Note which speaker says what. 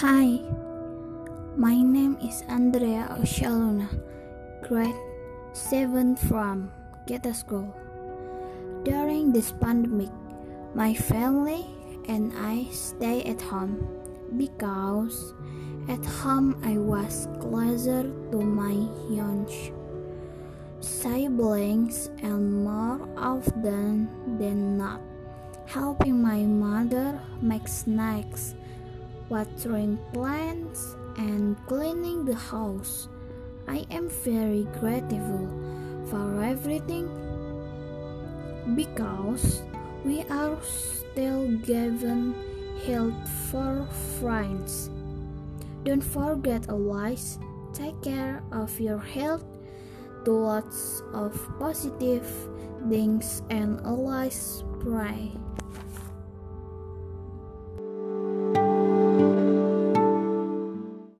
Speaker 1: Hi, my name is Andrea Oshaluna, grade 7 from Geta School. During this pandemic, my family and I stay at home because at home I was closer to my young siblings and more often than not helping my mother make snacks watering plants, and cleaning the house. I am very grateful for everything because we are still given help for friends. Don't forget always take care of your health, do lots of positive things and always pray.